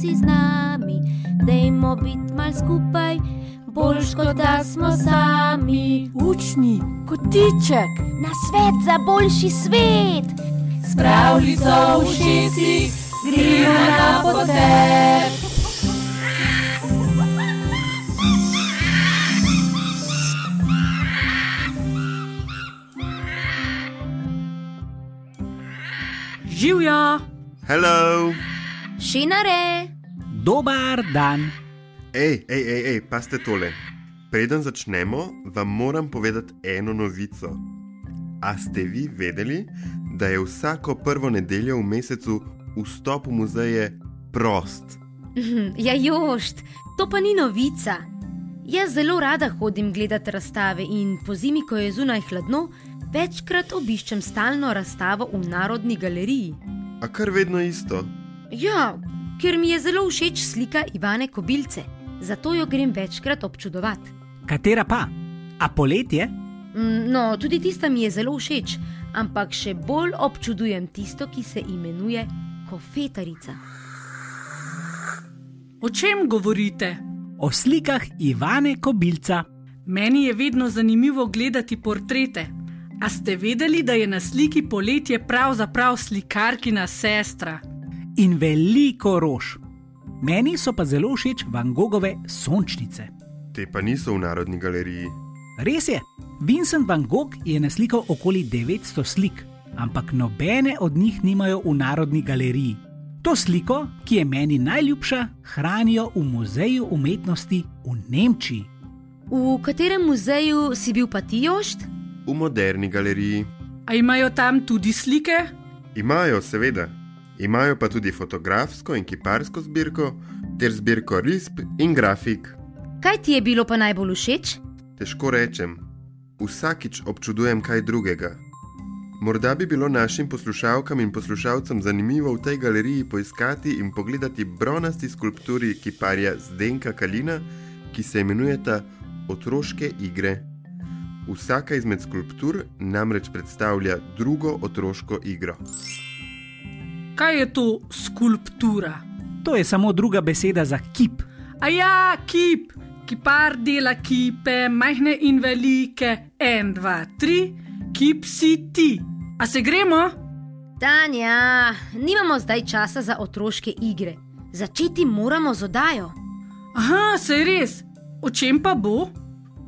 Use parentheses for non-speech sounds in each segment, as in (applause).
si z nami, dajmo biti mal skupaj, boljš kot da smo sami. Učni, kotiček, Na svet za boljši svet, pravljico v šesti, gremo na potep. Živijo, Hello! šinare. Dobar dan. Ej, ej, ej, ej, paste tole. Preden začnemo, vam moram povedati eno novico. A ste vi vedeli, da je vsako prvo nedeljo v mesecu vstop v muzeje prost? Hm, Ja, jošt, to pa ni novica. Jaz zelo rada hodim gledat razstave in po zimi, ko je zunaj hladno, večkrat obiščem stalno razstavo v Narodni galeriji. A kar vedno isto. Ja, ker mi je zelo všeč slika Ivane Kobilce, zato jo grem večkrat občudovati. Katera pa? A poletje? Mm, No, tudi tista mi je zelo všeč, ampak še bolj občudujem tisto, ki se imenuje kofetarica. o čem govorite? O slikah Ivane Kobilca. Meni je vedno zanimivo gledati portrete. A ste vedeli, da je na sliki poletje pravzaprav slikarkina sestra? In veliko rož. Meni so pa zelo všeč Van Gogove sončnice. Te pa niso v Narodni galeriji. Res je, Vincent van Gogh je naslikal okoli 900 slik, ampak nobene od njih nimajo v Narodni galeriji. To sliko, ki je meni najljubša, hranijo v Muzeju umetnosti v Nemčiji. V katerem muzeju si bil pa ti, Jošt? V Moderni galeriji. A imajo tam tudi slike? Imajo, seveda. Imajo pa tudi fotografsko in kiparsko zbirko, ter zbirko risb in grafik. Kaj ti je bilo pa najbolj všeč? Težko rečem, vsakič občudujem kaj drugega. Morda bi bilo našim poslušalkam in poslušalcem zanimivo v tej galeriji poiskati in pogledati bronasti skulpturi kiparja Zdenka Kalina, ki se imenujeta Otroške igre. Vsaka izmed skulptur namreč predstavlja drugo otroško igro. Kaj je to skulptura? To je samo druga beseda za kip. A ja, kip, kipar dela kipe, majhne in velike, en, dva, tri, kip si ti. A se gremo? Tanja, nimamo zdaj časa za otroške igre. Začeti moramo z odajo. Aha, se je res. O čem pa bo?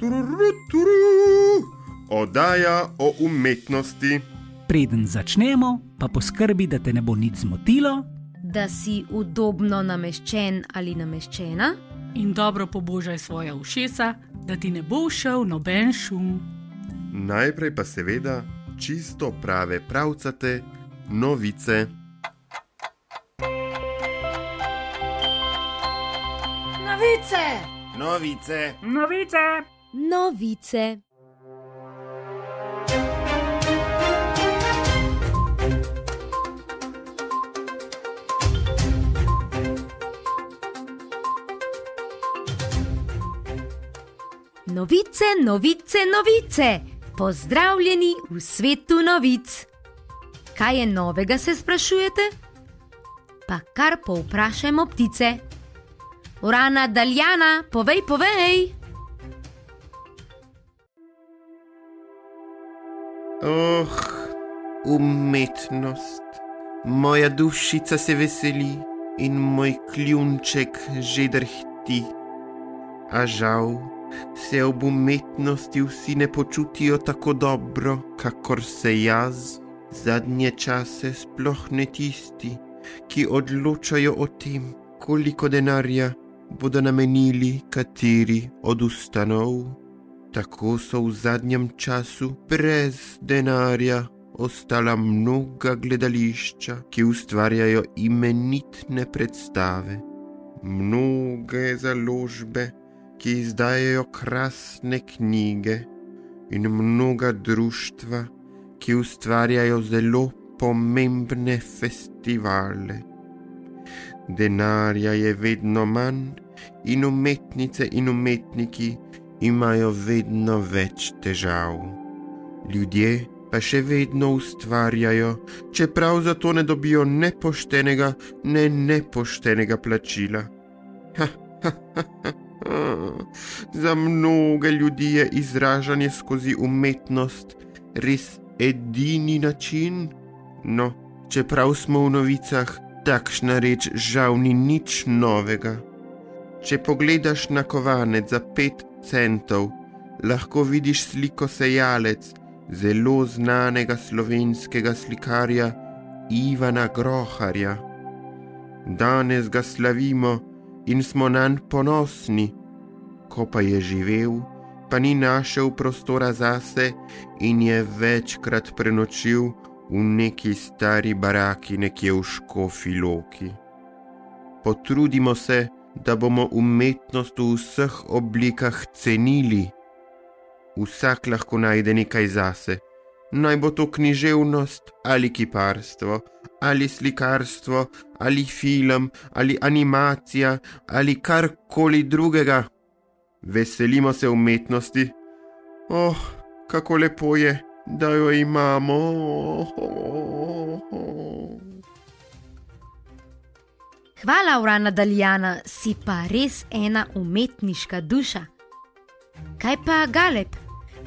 Tururu, tururu. Oddaja o umetnosti. Preden začnemo, pa poskrbi, da te ne bo nič zmotilo, Da si udobno nameščen ali nameščena. In dobro pobožaj svoja ušesa, da ti ne bo šel noben šum. Najprej pa seveda čisto prave pravcate novice. Novice! Novice. Novice! Novice. Novice, novice, novice. Pozdravljeni v svetu novic. Kaj je novega, se sprašujete? Pa kar povprašajmo ptice. Urana Daljana, povej, povej. Oh, umetnost. Moja dušica se veseli in moj kljunček že drhti. A žal se ob umetnosti vsi ne počutijo tako dobro, kakor se jaz. Zadnje čase sploh ne tisti, ki odločajo o tem, koliko denarja bodo namenili kateri od ustanov. Tako so v zadnjem času brez denarja ostala mnoga gledališča, ki ustvarjajo imenitne predstave, mnoge založbe, ki izdajajo krasne knjige, in mnoga društva, ki ustvarjajo zelo pomembne festivale. Denarja je vedno manj, in umetnice in umetniki imajo vedno več težav. Ljudje pa še vedno ustvarjajo, čeprav za to ne dobijo nepoštenega, ne nepoštenega plačila. Ha, ha, ha, ha. Za mnoge ljudi je izražanje skozi umetnost res edini način. No, čeprav smo v novicah, takšna reč žal ni nič novega. Če pogledaš na kovanec za pet centov, lahko vidiš sliko sejalec zelo znanega slovenskega slikarja Ivana Groharja. Danes ga slavimo in smo nanj ponosni, ko pa je živel, pa ni našel prostora zase in je večkrat prenočil v neki stari baraki nekje v Škofi Loki. Potrudimo se, da bomo umetnost v vseh oblikah cenili. Vsak lahko najde nekaj zase, naj bo to književnost ali kiparstvo, ali slikarstvo, ali film, ali animacija, ali karkoli drugega. Veselimo se umetnosti. Oh, kako lepo je, da jo imamo. Hvala, Urana Daljana, si pa res ena umetniška duša. Kaj pa Galeb?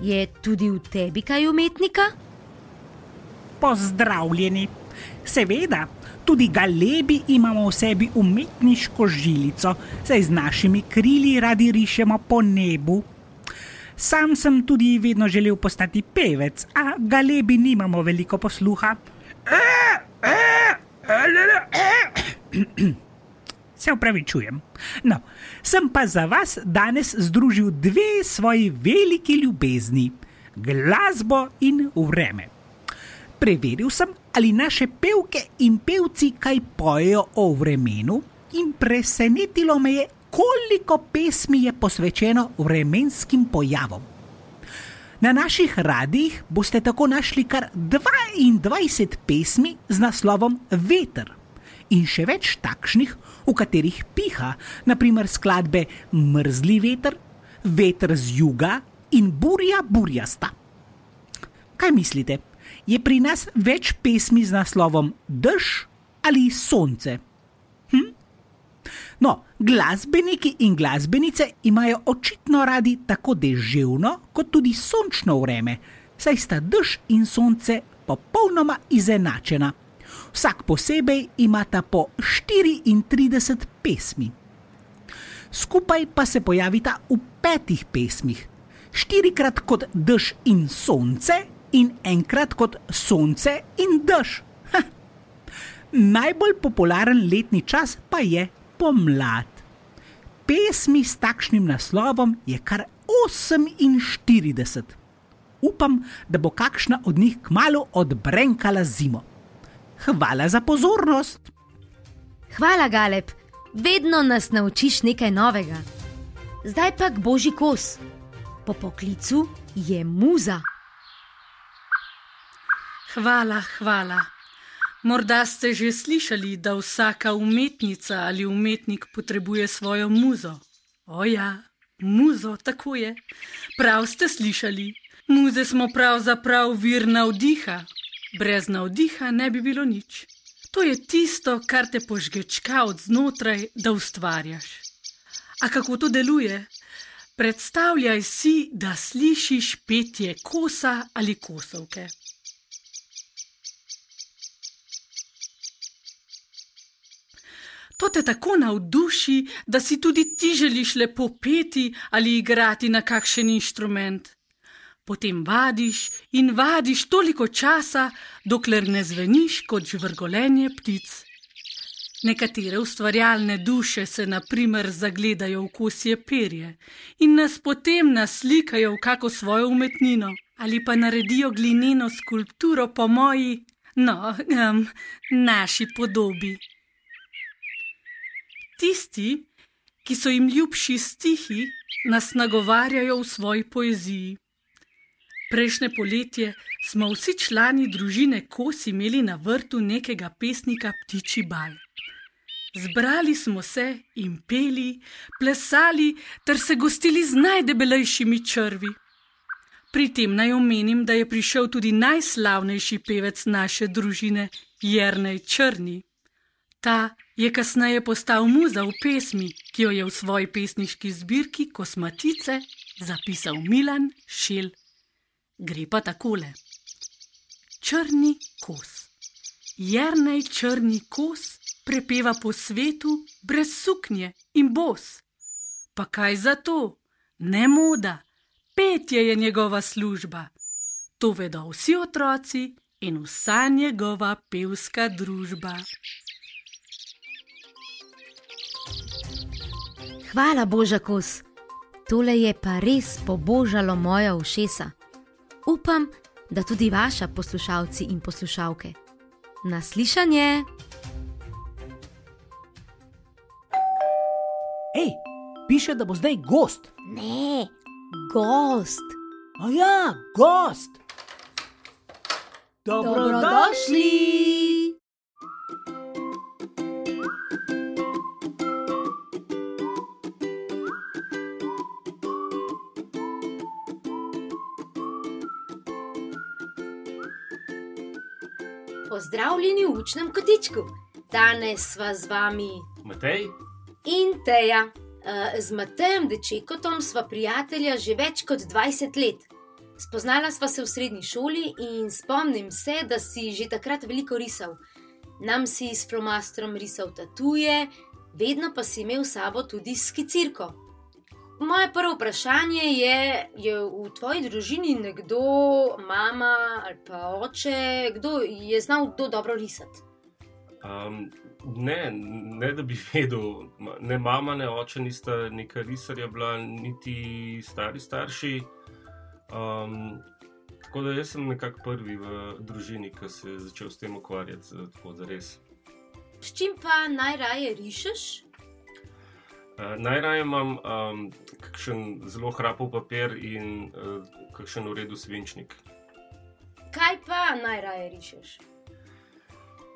Je tudi v tebi kaj umetnika? Pozdravljeni. Seveda, tudi galebi imamo v sebi umetniško žilico, saj z našimi krili radi rišemo po nebu. Sam sem tudi vedno želel postati pevec, a galebi nimamo veliko posluha. Se upravičujem. No, sem pa za vas danes združil dve svoji veliki ljubezni: glasbo in vreme. Preveril sem, ali naše pevke in pevci kaj pojejo o vremenu, in presenetilo me je, koliko pesmi je posvečeno vremenskim pojavom. Na naših radijih boste tako našli kar 22 pesmi z naslovom Veter in še več takšnih, v katerih piha, naprimer skladbe Mrzli veter, Veter z juga in Burja burjasta. Kaj mislite? Je pri nas več pesmi z naslovom Dež ali Sonce. Hm? No, glasbeniki in glasbenice imajo očitno radi tako deževno, kot tudi sončno vreme, saj sta dež in sonce popolnoma izenačena. Vsak posebej imata po 34 pesmi. Skupaj pa se pojavita v petih pesmih, štirikrat kot dež in sonce, in enkrat kot sonce in dež. Ha. Najbolj popularen letni čas pa je pomlad. Pesmi s takšnim naslovom je kar 48. Upam, da bo kakšna od njih kmalo odbrenkala zimo. Hvala za pozornost. Hvala, Galeb, vedno nas naučiš nekaj novega. Zdaj pa k božji kos. Po poklicu je muza. Hvala, hvala. Morda ste že slišali, da vsaka umetnica ali umetnik potrebuje svojo muzo. O ja, muzo, tako je. Prav ste slišali. Muze smo pravzaprav vir navdiha. Brez navdiha ne bi bilo nič. To je tisto, kar te požgečka od znotraj, da ustvarjaš. A kako to deluje? Predstavljaj si, da slišiš petje kosa ali kosovke. To te tako navduši, da si tudi ti želiš lepo peti ali igrati na kakšen inštrument. Potem vadiš in vadiš toliko časa, dokler ne zveniš kot žvrgolenje ptic. Nekatere ustvarjalne duše se naprimer zagledajo v kosje perje in nas potem naslikajo v kako svojo umetnino ali pa naredijo glineno skulpturo po moji, no, um, naši podobi. Tisti, ki so jim ljubši stihi, nas nagovarjajo v svoji poeziji. Prejšnje poletje smo vsi člani družine Kos imeli na vrtu nekega pesnika Ptiči bal. Zbrali smo se in peli, plesali ter se gostili z najdebelejšimi črvi. Pri tem naj omenim, da je prišel tudi najslavnejši pevec naše družine, Jrnej Črni. Ta je kasneje postal muza v pesmi, ki jo je v svoji pesniški zbirki Kosmatice zapisal Milan Šel. Gre pa takole: Črni kos. Jrnej črni kos prepeva po svetu brez suknje in bos. Pa kaj za to? Ne moda, petje je njegova služba. To vedo vsi otroci in vsa njegova pevska družba. Hvala, Boža Kos. Tole je pa res pobožalo moja ušesa. Upam, da tudi vaša poslušalci in poslušalke. Naslišanje! Hej, piše, da bo zdaj gost. Ne, gost! A ja, gost. Dobrodošli! Pozdravljeni v učnem kotičku. Danes sva z vami Matej, in Teja. Eh, Z Matejem Dečekotom sva prijatelja že več kot 20 let. Spoznala sva se v srednji šoli in spomnim se, da si že takrat veliko risal. Nam si s flomastrom risal tatuje, vedno pa si imel s sabo tudi skicirko. Moje prvo vprašanje je, je v tvoji družini nekdo, mama ali pa oče, kdo je znal kdo dobro risati? um, ne, ne da bi vedel, ne mama, ne oče nista neka risarja bila, niti stari starši. Um, tako da jaz sem nekako prvi v družini, ki se je začel s tem ukvarjati, tako da res. S čim pa najraje rišeš? Uh, najraje imam um, kakšen zelo hrapov papir in uh, kakšen uredu svinčnik. Kaj pa najraje rišeš?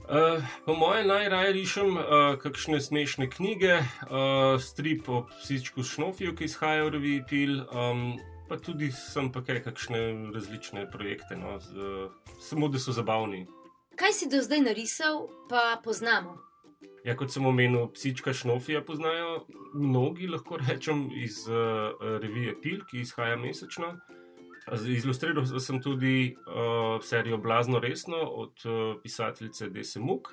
Uh, po mojem najraje rišem uh, kakšne smešne knjige, uh, strip o psičku Šnofijo, ki izhaja v reviji Pil, um, pa tudi sem pa kaj kakšne različne projekte, no, z, uh, samo da so zabavni. Kaj si do zdaj narisal, pa poznamo? Ja, kot sem omenil, psička Šnofija poznajo mnogi, lahko rečem, iz uh, revije Pil, ki izhaja mesečno. Ilustriral sem tudi uh, serijo Blazno resno od uh, pisateljice Dese Muk.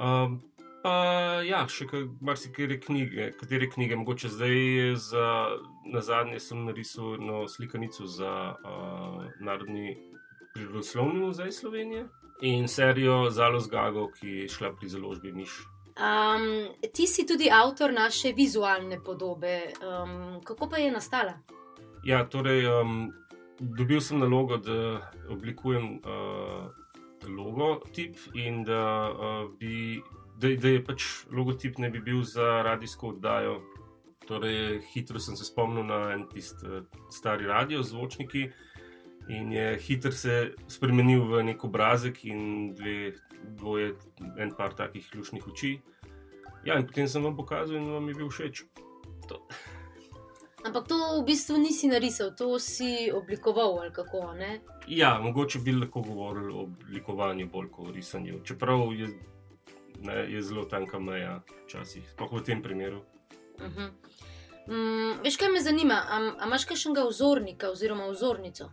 Um, pa ja, še marsikere knjige, katere knjige, mogoče zdaj za, na zadnje sem narisal eno slikanico za uh, Narodni prirodoslovni muzej Slovenije in serijo Zalos Gago, ki je šla pri založbi Miš. Um, ti si tudi avtor naše vizualne podobe. Um, kako pa je nastala? Ja, torej, um, dobil sem nalogo, da oblikujem uh, logotip in da, uh, bi, da, da je pač logotip ne bi bil za radijsko oddajo. Torej, hitro sem se spomnil na en tisti uh, stari radio z zvočniki in je hitro se spremenil v nek obrazek in dve, dvoje, en par takih lušnih oči. Ja, in potem sem vam pokazal in vam je bil všeč. To. Ampak to v bistvu nisi narisal, to si oblikoval ali kako ne. Ja, mogoče bi lahko govorili o oblikovanju bolj kot o risanju. Čeprav je, ne, je zelo tanka meja, včasih, sploh v tem primeru. Uh -huh. um, veš, kaj me zanima? Am, a imaš kakšnega vzornika oziroma vzornico?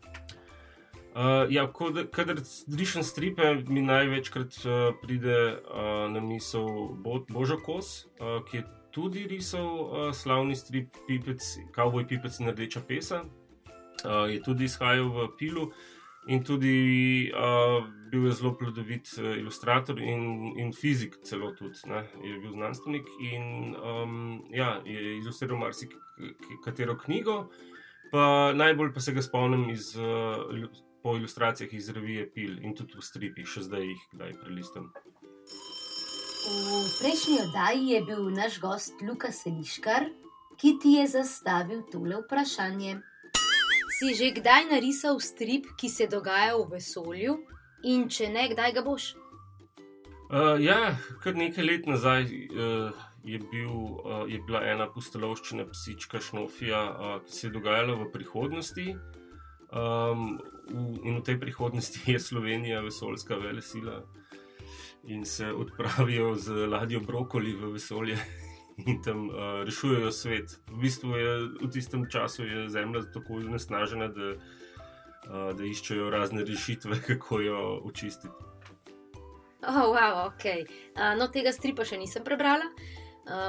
Uh, ja, kod- kadar rišem stripe, mi največkrat uh, pride uh, na misel Bo Božo Kos, uh, ki je tudi risal uh, slavni strip Pipec, Cowboy Pipec in Rdeča pesa. Uh, je tudi izhajal v Pilu in tudi uh, bil je zelo plodovit uh, ilustrator in, in fizik, celo tudi. Ne? Je bil znanstvenik in um, ja, je ilustriral marsikatero knjigo. Pa najbolj pa se ga spomnim iz, uh, po ilustracijah iz revije Pil in tudi v stripih, še zdaj jih kdaj prelistam. V prejšnji oddaji je bil naš gost Luka Seliškar, ki ti je zastavil tole vprašanje. Si že kdaj narisal strip, ki se dogaja v vesolju, in če ne, kdaj ga boš? Uh, ja, kar nekaj let nazaj uh, je, bil, uh, je bila ena pustolovščina psička Šnofija, uh, ki se je dogajala v prihodnosti. Um, in v tej prihodnosti je Slovenija vesoljska vele sila in se odpravijo z ladjo brokoli v vesolje (laughs) in tam uh, rešujejo svet. V bistvu je v tistem času Zemlja tako iznesnažena, da, uh, da iščejo razne rešitve, (laughs) kako jo očistiti. Oh, wow, okay. uh, no, tega stripa še nisem prebrala. Uh,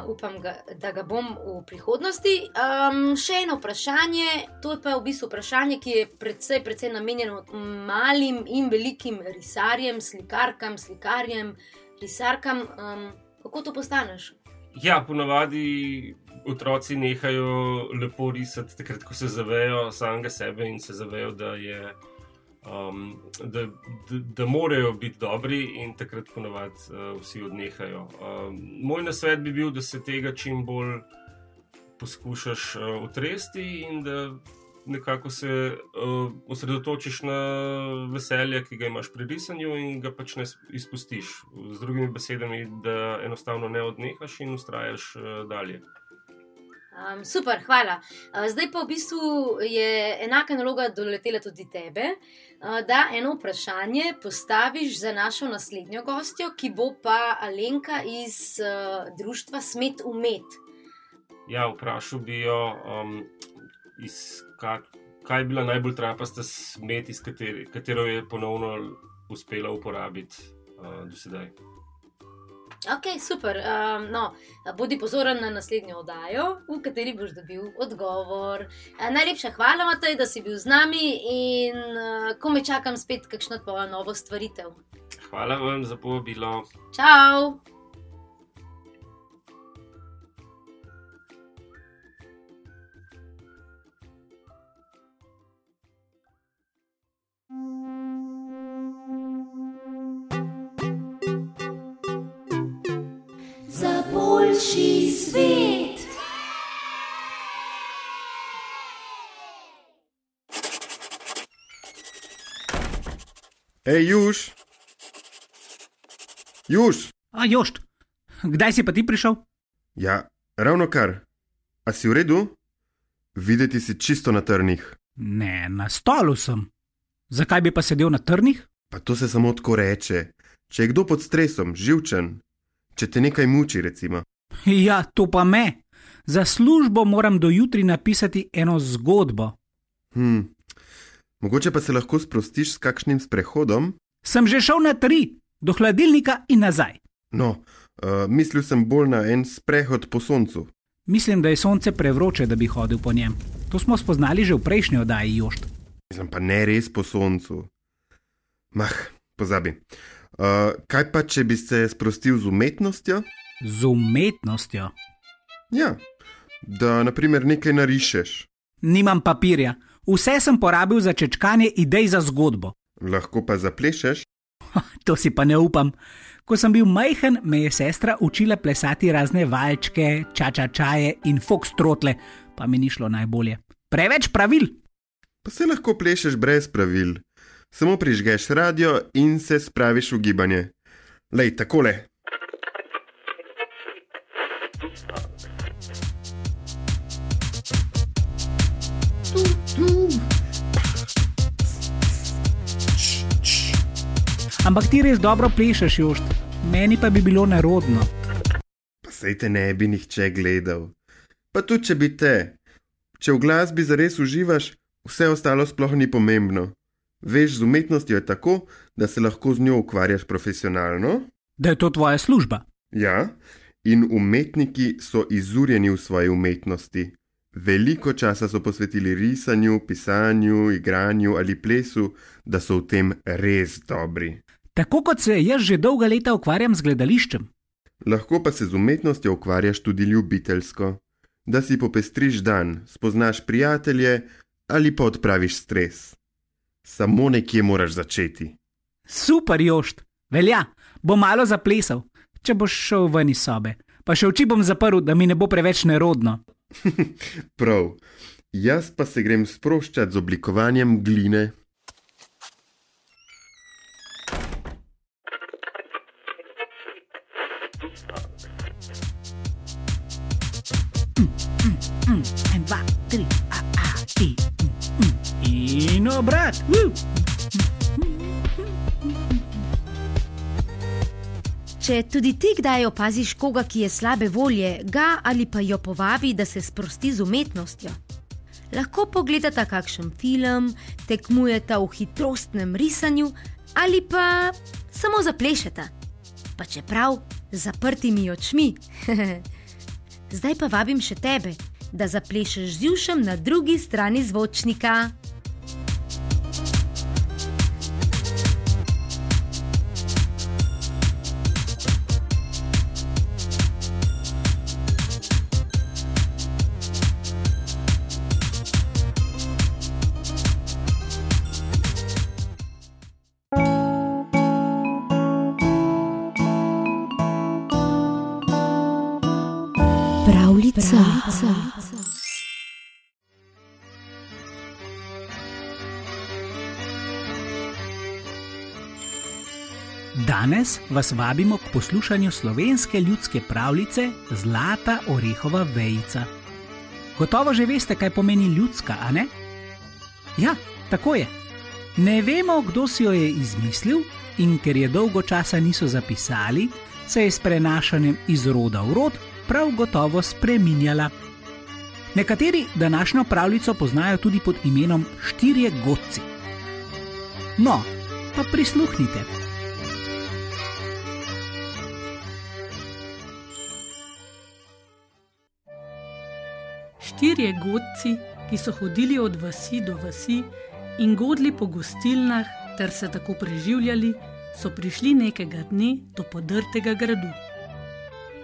upam, ga, da ga bom v prihodnosti. Um, še eno vprašanje, to je pa v bistvu vprašanje, ki je predvsej, predvsej namenjeno malim in velikim risarjem, slikarkam, slikarjem, risarkam. Um, kako to postaneš? Ja, ponavadi otroci nehajo lepo risati, takrat, ko se zavejo samega sebe in se zavejo, da je um, da, da, da morajo biti dobri, in takrat ponovadi uh, vsi odnehajo. Um, moj nasvet bi bil, da se tega čim bolj poskušaš uh, utresti in da nekako se uh, osredotočiš na veselje, ki ga imaš pri risanju, in ga pač ne izpustiš. Z drugimi besedami, da enostavno ne odnehaš in ustrajaš uh, dalje. Um, super, hvala. Uh, zdaj pa v bistvu je enaka naloga doletela tudi tebe, uh, da eno vprašanje postaviš za našo naslednjo gostjo, ki bo pa Alenka iz uh, društva Smet umet. Ja, vprašal bi jo, um, kak, kaj je bila najbolj trapasta smet, iz kateri, katero je ponovno uspela uporabiti uh, do sedaj. Ok, super. Um, no, bodi pozoren na naslednjo oddajo, v kateri boš dobil odgovor. Uh, najlepša hvala, Matej, da si bil z nami in uh, ko me čakam spet, kakšno tvojo novo stvaritev. Hvala vam za povabilo. Čau! Boljši svet. Hej, Juž. Juž. A, Jošt, kdaj si pa ti prišel? Ja, ravno kar. A si v redu? Videti si čisto na trnih. Ne, na stolu sem. Zakaj bi pa sedel na trnih? Pa to se samo tako reče. Če je kdo pod stresom, živčen, če te nekaj muči, recimo. (laughs) Ja, to pa me. Za službo moram do jutri napisati eno zgodbo. Hm. Mogoče pa se lahko sprostiš s kakšnim sprehodom? Sem že šel na tri, do hladilnika in nazaj. No, uh, mislil sem bolj na en sprehod po soncu. Mislim, da je sonce prevroče, da bi hodil po njem. To smo spoznali že v prejšnji oddaji, Jošt. Mislim pa ne res po soncu. Mah, pozabi. Uh, kaj pa, če bi se sprostil z umetnostjo? Z umetnostjo. Ja, da naprimer nekaj narišeš. Nimam papirja, vse sem porabil za čečkanje idej za zgodbo. Lahko pa zaplešeš? To si pa ne upam. Ko sem bil majhen, me je sestra učila plesati razne valčke, čačačaje in foxtrotle, pa mi ni šlo najbolje. Preveč pravil. Pa se lahko plešeš brez pravil. Samo prižgeš radio in se spraviš v gibanje. Lej, takole, Ampak ti res dobro plešeš, Jošt, meni pa bi bilo nerodno. Pa sej te ne bi nihče gledal. Pa tudi če bi te, če v glasbi zares uživaš, vse ostalo sploh ni pomembno. Veš, z umetnostjo je tako, da se lahko z njo ukvarjaš profesionalno. Da je to tvoja služba. Ja, in umetniki so izurjeni v svoji umetnosti. Veliko časa so posvetili risanju, pisanju, igranju ali plesu, da so v tem res dobri. Tako kot se jaz že dolga leta ukvarjam z gledališčem. Lahko pa se z umetnostjo ukvarjaš tudi ljubiteljsko, da si popestriš dan, spoznaš prijatelje ali pa odpraviš stres. Samo nekje moraš začeti. Super, Jošt, velja, bom malo zaplesal, če boš šel ven iz sobe, pa še oči bom zaprl, da mi ne bo preveč nerodno. (laughs) Prav, jaz pa se grem sproščati z oblikovanjem gline. En, dva, tri, a, a, ti. In Bravo, brat! Če tudi ti kdaj opaziš koga, ki je slabe volje, ga ali pa jo povabi, da se sprosti z umetnostjo. Lahko pogledata kakšen film, tekmujeta v hitrostnem risanju ali pa samo zaplešeta, pa čeprav z zaprtimi očmi. (laughs) Zdaj pa vabim še tebe, da zaplešeš z jušem na drugi strani zvočnika. Danes vas vabimo k poslušanju slovenske ljudske pravljice Zlata orehova vejica. Gotovo že veste, kaj pomeni ljudska, a ne? Ja, tako je. Ne vemo, kdo si jo je izmislil, in ker je dolgo časa niso zapisali, se je s prenašanjem iz roda v rod prav gotovo spreminjala. Nekateri današnjo pravljico poznajo tudi pod imenom Štirje godci. No, pa prisluhnite. Štirje godci, ki so hodili od vasi do vasi in godli po gostilnah ter se tako preživljali, so prišli nekega dne do podrtega gradu.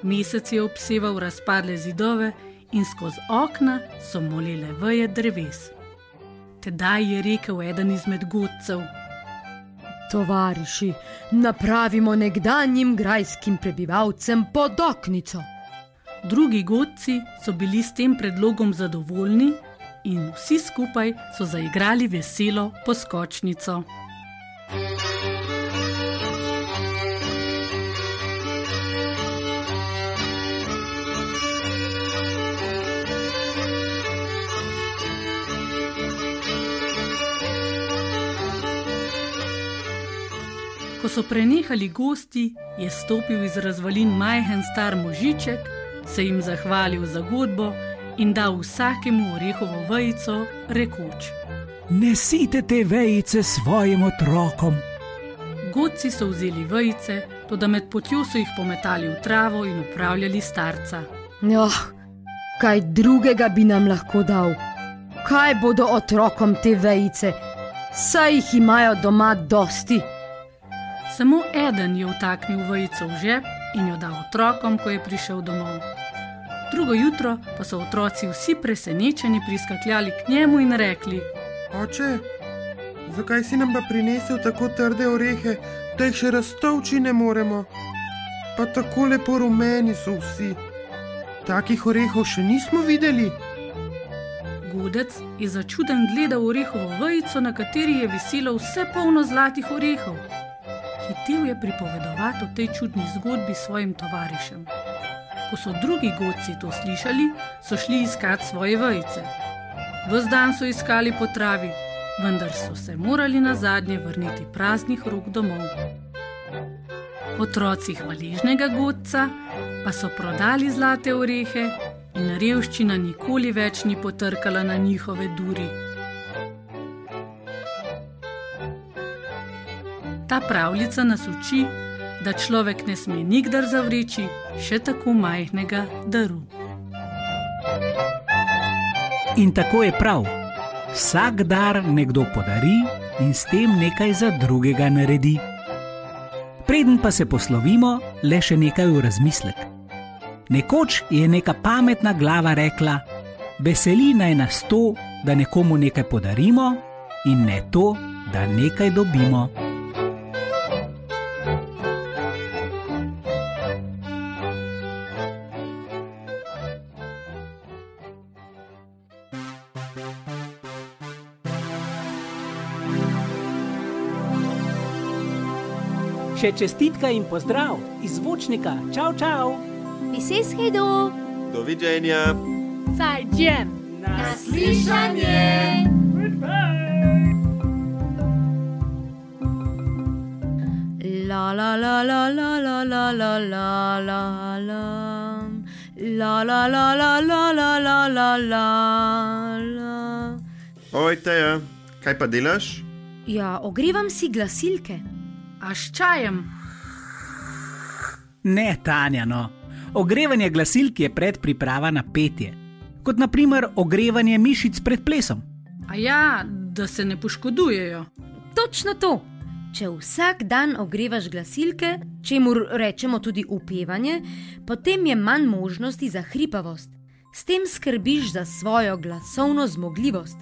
Mesec je obseval razpadle zidove in skozi okna so molile veje dreves. Tedaj je rekel eden izmed godcev: Tovariši, napravimo nekdanjim grajskim prebivalcem podoknico. Drugi godci so bili s tem predlogom zadovoljni in vsi skupaj so zaigrali veselo poskočnico. Ko so prenehali gosti, je stopil iz razvalin majhen star možiček, se jim zahvalil za godbo in dal vsakemu orehovo vejico, rekoč: Nesite te vejice svojim otrokom. Godci so vzeli vejice, toda med potjo so jih pometali v travo in upravljali starca. Oh, kaj drugega bi nam lahko dal? Kaj bodo otrokom te vejice? Saj jih imajo doma dosti. Samo eden je vtaknil vejico v žep in jo dal otrokom, ko je prišel domov. Drugo jutro pa so otroci vsi presenečeni priskakljali k njemu in rekli: Oče, zakaj si nam pa prinesel tako trde orehe, da jih še raztovči ne moremo? Pa tako lepo rumeni so vsi. Takih orehov še nismo videli. Godec je začuden gledal orehovo vejico, na kateri je viselo vse polno zlatih orehov. Hitel je pripovedovati o tej čudni zgodbi svojim tovarišem. Ko so drugi godci to slišali, so šli iskat svoje vejice. Ves dan so iskali po travi, vendar so se morali na zadnje vrniti praznih rok domov. Otroci hvaležnega godca pa so prodali zlate orehe in revščina nikoli več ni potrkala na njihove duri. Ta pravljica nas uči, da človek ne sme nikdar zavreči še tako majhnega daru. In tako je prav. Vsak dar nekdo podari in s tem nekaj za drugega naredi. Preden pa se poslovimo, le še nekaj v razmislek. Nekoč je neka pametna glava rekla: Veseli naj nas to, da nekomu nekaj podarimo, in ne to, da nekaj dobimo. Še čestitka in pozdrav iz zvočnika. Čau, čau. Biseshedo. Doviđenja. Sajđem. Naslišanje. La la la la la la la la la la la La la la la la la la la la la Oj, Teja, kaj pa delaš? Ja, ogrevam si glasilke. A s čajem? Ne, Tanja, no. Ogrevanje glasilk je predpriprava na petje, kot naprimer ogrevanje mišic pred plesom. A ja, da se ne poškodujejo. Točno to. Če vsak dan ogrevaš glasilke, čemu rečemo tudi upevanje, potem je manj možnosti za hripavost. S tem skrbiš za svojo glasovno zmogljivost,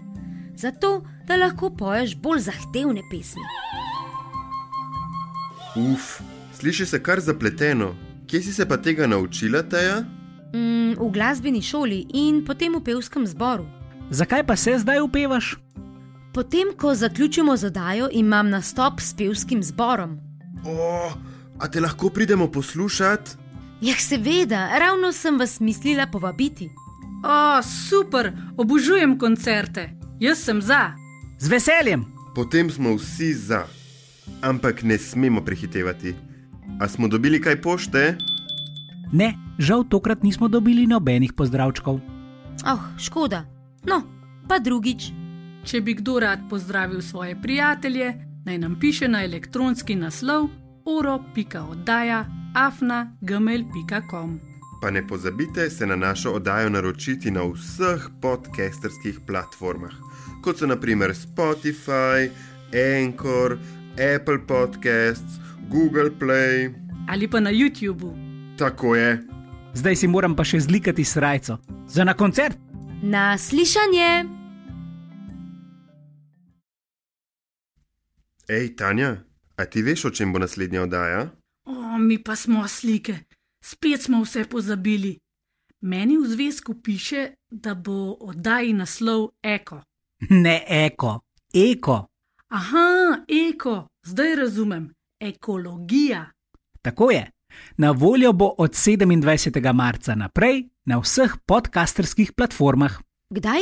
zato da lahko poješ bolj zahtevne pesmi. Uf, sliši se kar zapleteno. Kje si se pa tega naučila, Teja? Mm, v glasbeni šoli in potem v pevskem zboru. Zakaj pa se zdaj upevaš? Potem, ko zaključimo z oddajo, imam nastop s pevskim zborom. O, a te lahko pridemo poslušati? Jah, seveda, ravno sem vas mislila povabiti. O, super, obožujem koncerte. Jaz sem za. Z veseljem! Potem smo vsi za. Ampak ne smemo prehitevati. A smo dobili kaj pošte? Ne, žal tokrat nismo dobili nobenih pozdravčkov. Oh, škoda. No, pa drugič. Če bi kdo rad pozdravil svoje prijatelje, naj nam piše na elektronski naslov oro.oddaja afna.gmail.com. Pa ne pozabite se na našo oddajo naročiti na vseh podcasterskih platformah, kot so naprimer Spotify, Anchor, Apple Podcasts, Google Play. Ali pa na YouTubu. Tako je. Zdaj si moram pa še zlikati srajco. Za na koncert! Na slišanje! Ej, Tanja, a ti veš, o čem bo naslednja oddaja? O, mi pa smo slike. Spet smo vse pozabili. Meni v zvezku piše, da bo oddaji naslov Eko. Ne eko, eko. Aha, eko, zdaj razumem. Ekologija. Tako je. Na voljo bo od 27. marca naprej na vseh podcasterskih platformah. Kdaj?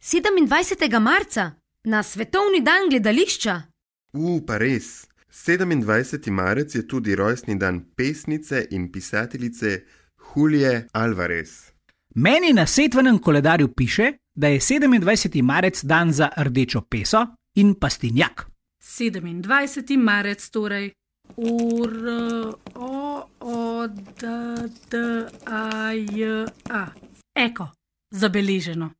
27. marca, na svetovni dan gledališča. U, pa res. 27. marec je tudi rojstni dan pesnice in pisateljice Julije Alvarez. Meni na setvenem koledarju piše, da je 27. marec dan za rdečo peso in pastinjak. 27. marec, torej ur, o, o, d, d, a, j, a. Eko, zabeleženo.